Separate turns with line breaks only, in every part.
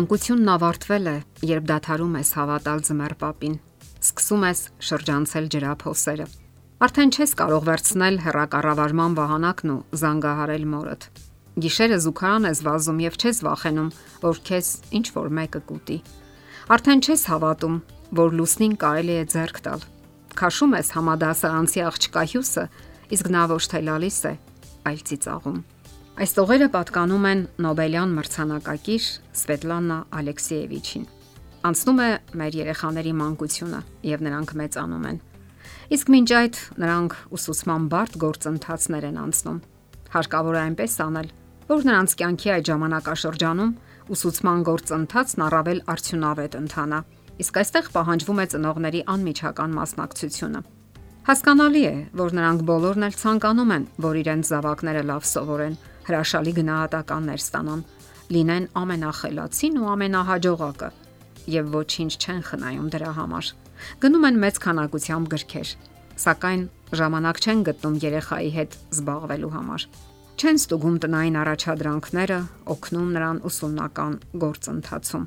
Մանկությունն ավարտվել է, երբ դադարում ես հավատալ ձմեռ պապին։ Սկսում ես շրջանցել ջրափոսերը։ Արդեն չես կարող վերցնել հերակառավարման վահանակն ու զանգահարել մորդ։ Գիշերը զուգարան ես վազում եւ չես վախենում, որ քեզ ինչ որ մեկը կուտի։ Արդեն չես հավատում, որ լուսնին կարելի է ձեռք տալ։ Քաշում ես համադասարանցի աղջկա հյուսը, իսկ նա ոչ թե լալիս է, այլ ծիծաղում։ Այս տողերը պատկանում են Նոբելյան մրցանակակիր Սվետլանա Ալեքսեևիչին։ Անցնում է մեր երեխաների մանկությունը եւ նրանք մեծանում են։ Իսկ մինչ այդ նրանք ուսուցման բարդ գործընթացներ են անցնում։ Հարկավոր է այնպես անել, որ նրանց կյանքի այդ ժամանակաշրջանում ուսուցման գործընթացն առավել արդյունավետ ընթանա։ Իսկ այստեղ պահանջվում է ծնողների անմիջական մասնակցությունը։ Հասկանալի է, որ նրանք բոլորն էլ ցանկանում են, որ իրենց զավակները լավ սովորեն, հրաշալի գնահատականներ ստանան, լինեն ամենախելացին ու ամենահաջողակը եւ ոչինչ չեն խնայում դրա համար։ Գնում են մեծ քանակությամբ գրքեր, սակայն ժամանակ չեն գտնում երեխայի հետ զբաղվելու համար։ Չեն ստուգում տնային առաջադրանքները, օգնում նրան ուսումնական գործընթացում։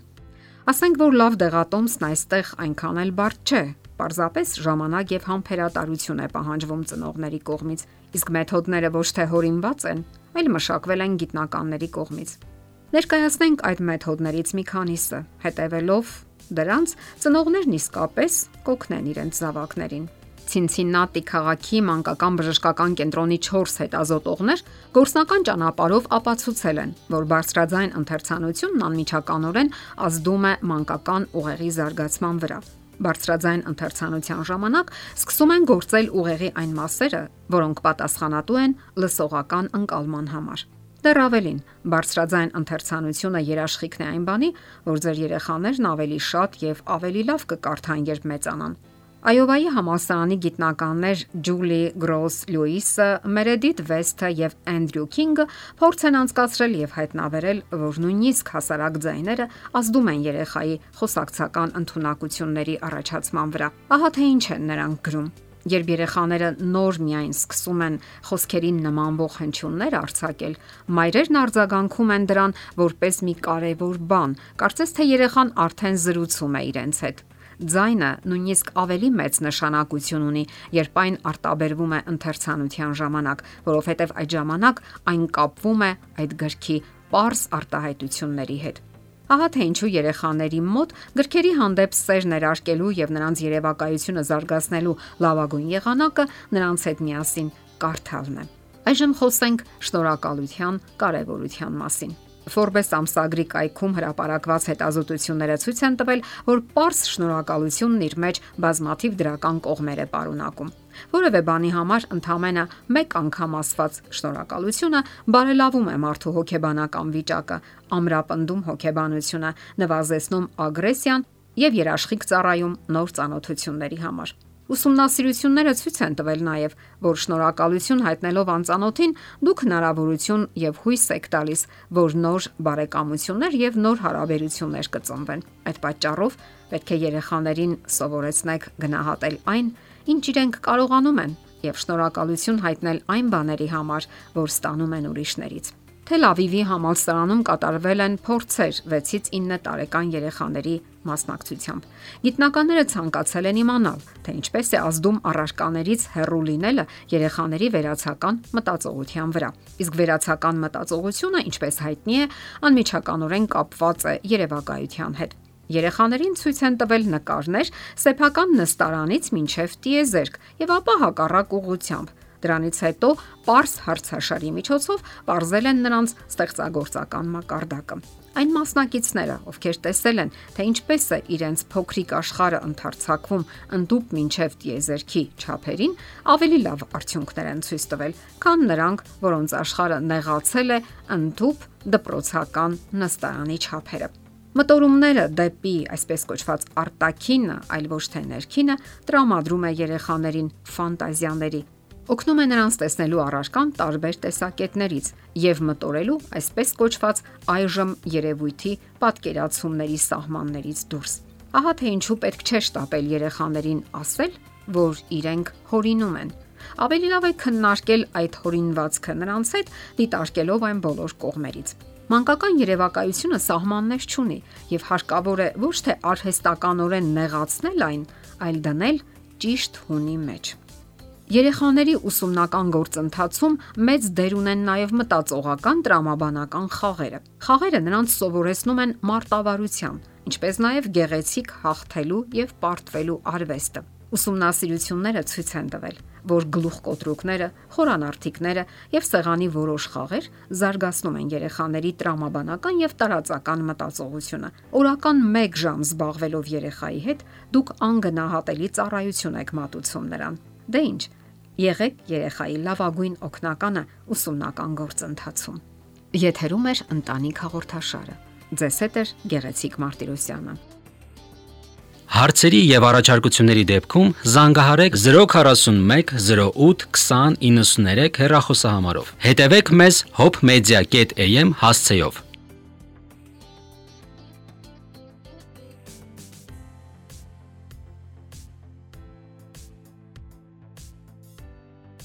Ասենք որ լավ դեղատոմսն այստեղ այնքան էլ բարդ չէ, Պարզապես ժամանակ եւ համբերատարություն է պահանջվում ծնողների կողմից, իսկ մեթոդները ոչ թե հորինված են, այլ մշակվել են գիտնականների կողմից։ Ներկայացնենք այդ մեթոդներից մի քանիսը, հետևելով դրանց ծնողներն իսկապես կօգնեն իրենց զավակներին։ Ցինցիննատի քաղաքի մանկական բժշկական կենտրոնի 4 հետազոտողներ գործնական ճանապարհով ապացուցել են, որ բարձրաձայն ընթերցանությունն անմիջականորեն ազդում է մանկական ուղեղի զարգացման վրա։ Բարձրաձայն ընթերցանության ժամանակ սկսում են գործել ուղեղի այն մասերը, որոնք պատասխանատու են լսողական ընկալման համար։ Դեռ ավելին, բարձրաձայն ընթերցանությունը երաշխիքն է այն բանի, որ ձեր երեխաներն ավելի շատ եւ ավելի լավ կկարդան, երբ մեծանան։ Այովայի համալսարանի գիտնականներ Ջուլի Գրոս Լյուիսը, Մերեդիթ Վեսթը եւ Էնդրյու Քինգը փորձ են անցկացրել եւ հայտնաբերել, որ նույնիսկ հասարակ ձայները ազդում են երեխայի խոսակցական ընտունակությունների առաջացման վրա։ Ահա թե ինչ են նրանք գրում։ Երբ երեխաները նոր միայն սկսում են խոսքերին նմանվող հնչյուններ արձակել, մայրերն արձագանքում են դրան որպես մի կարևոր բան, կարծես թե երեխան արդեն զրուցում է իրենց հետ։ Ձայնը նույնիսկ ավելի մեծ նշանակություն ունի, երբ այն արտաբերվում է ընթերցանության ժամանակ, որովհետև այդ ժամանակ այն կապվում է այդ գրքի པարս արտահայտությունների հետ։ Ահա թե ինչու երեխաների մոտ գրքերի հանդեպ սեր ներարկելու եւ նրանց երևակայությունը զարգացնելու լավագույն եղանակը նրանց հետ միասին կարդալն է։ Այժմ խոսենք շնորհակալության կարևորության մասին։ Forbes ամսագրի կայքում հրապարակված հետազոտությունները ցույց են տվել, որ པարս շնորհակալությունն իր մեջ բազմաթիվ դրական կողմեր է պարունակում։ Որևէ բանի համար ընդամենը մեկ անգամ ասված շնորհակալությունը բարելավում է մարդու հոգեբանական վիճակը, ամրապնդում հոգեբանությունը, նվազեցնում ագրեսիան եւ երաշխիք ծառայում նոր ծանոթությունների համար։ Ուսումնասիրությունները ցույց են տվել նաև, որ շնորհակալություն հայտնելով անծանոթին դուք հնարավորություն եւ հույս եք տալիս, որ նոր բարեկամություններ եւ նոր հարաբերություններ կծնվեն։ Այդ պատճառով պետք է երեխաներին սովորեցնեք գնահատել այն, ինչ իրենք կարողանում են եւ շնորհակալություն հայտնել այն բաների համար, որ ստանում են ուրիշներից։ Թել Ավիվի համալսարանում կատարվել են փորձեր 6-ից 9 տարեկան երեխաների մասնակցությամբ։ Գիտնականները ցանկացել են իմանալ, թե ինչպես է ազդում առարկաներից հեռու լինելը երեխաների վերացական մտածողության վրա։ Իսկ վերացական մտածողությունը, ինչպես հայտնի է, անմիջականորեն կապված է երևակայության հետ։ Երեխաներին ցույց են տվել նկարներ սեփական նստարանից մինչև տիեզերք եւ ապա հակառակ ուղությամբ Դրանից հետո པարս հարցաշարի միջոցով ողրզել են նրանց ստեղծագործական մակարդակը։ Այն մասնակիցները, ովքեր տեսել են, թե ինչպես է իրենց փոքրիկ աշխարհը ընթարցակվում ընդդուպ մինչև տիեզերքի չափերին, ավելի լավ արդյունքներ են ցույց տվել, քան նրանք, որոնց աշխարհը նեղացել է ընդդուպ դպրոցական նստարանի չափերը։ Մտորումները դեպի այսպես կոչված արտաքինը, այլ ոչ թե ներքինը, տրամադրում է երեխաներին ֆանտազիաների օգնում է նրանց տեսնելու առարկան տարբեր տեսակետներից եւ մտորելու այսպես կոչված այժմ երևույթի պատկերացումների սահմաններից դուրս։ Ահա թե ինչու պետք չէ շտապել երեխաներին ասել, որ իրենք հորինում են։ Ավելի լավ է քննարկել այդ հորինվածքը նրանց հետ, դիտարկելով այն բոլոր կողմերից։ Մանկական երևակայությունը սահմաններ չունի եւ հարկավոր է ոչ թե արհեստականորեն նեղացնել այն, այլ դնել ճիշտ հունի մեջ։ Երեխաների ուսումնական գործընթացում մեծ դեր ունեն նաև մտածողական տրամաբանական խաղերը։ Խաղերը նրանց սովորեցնում են մարտավարության, ինչպես նաև գեղեցիկ հաղթելու եւ պարտվելու արվեստը։ Ուսումնասիրությունները ցույց են տվել, որ գլուխկոտրուկները, խորանարդիկները եւ սեղանի որոշ խաղեր զարգացնում են երեխաների տրամաբանական եւ տարածական մտածողությունը։ Օրական 1 ժամ զբաղվելով երեխայի հետ դուք անգնահատելի ծառայություն եք մատուցում նրան։ Դե ի՞նչ։ Եղեք երեխայի լավագույն օգնականը ուսումնական գործընթացում։ Եթերում է ընտանիք հաղորդաշարը։ Ձեզ հետ է Գեղեցիկ Մարտիրոսյանը։
Հարցերի եւ առաջարկությունների դեպքում զանգահարեք 041 08 20 93 հեռախոսահամարով։ Հետևեք մեզ hopmedia.am հասցեով։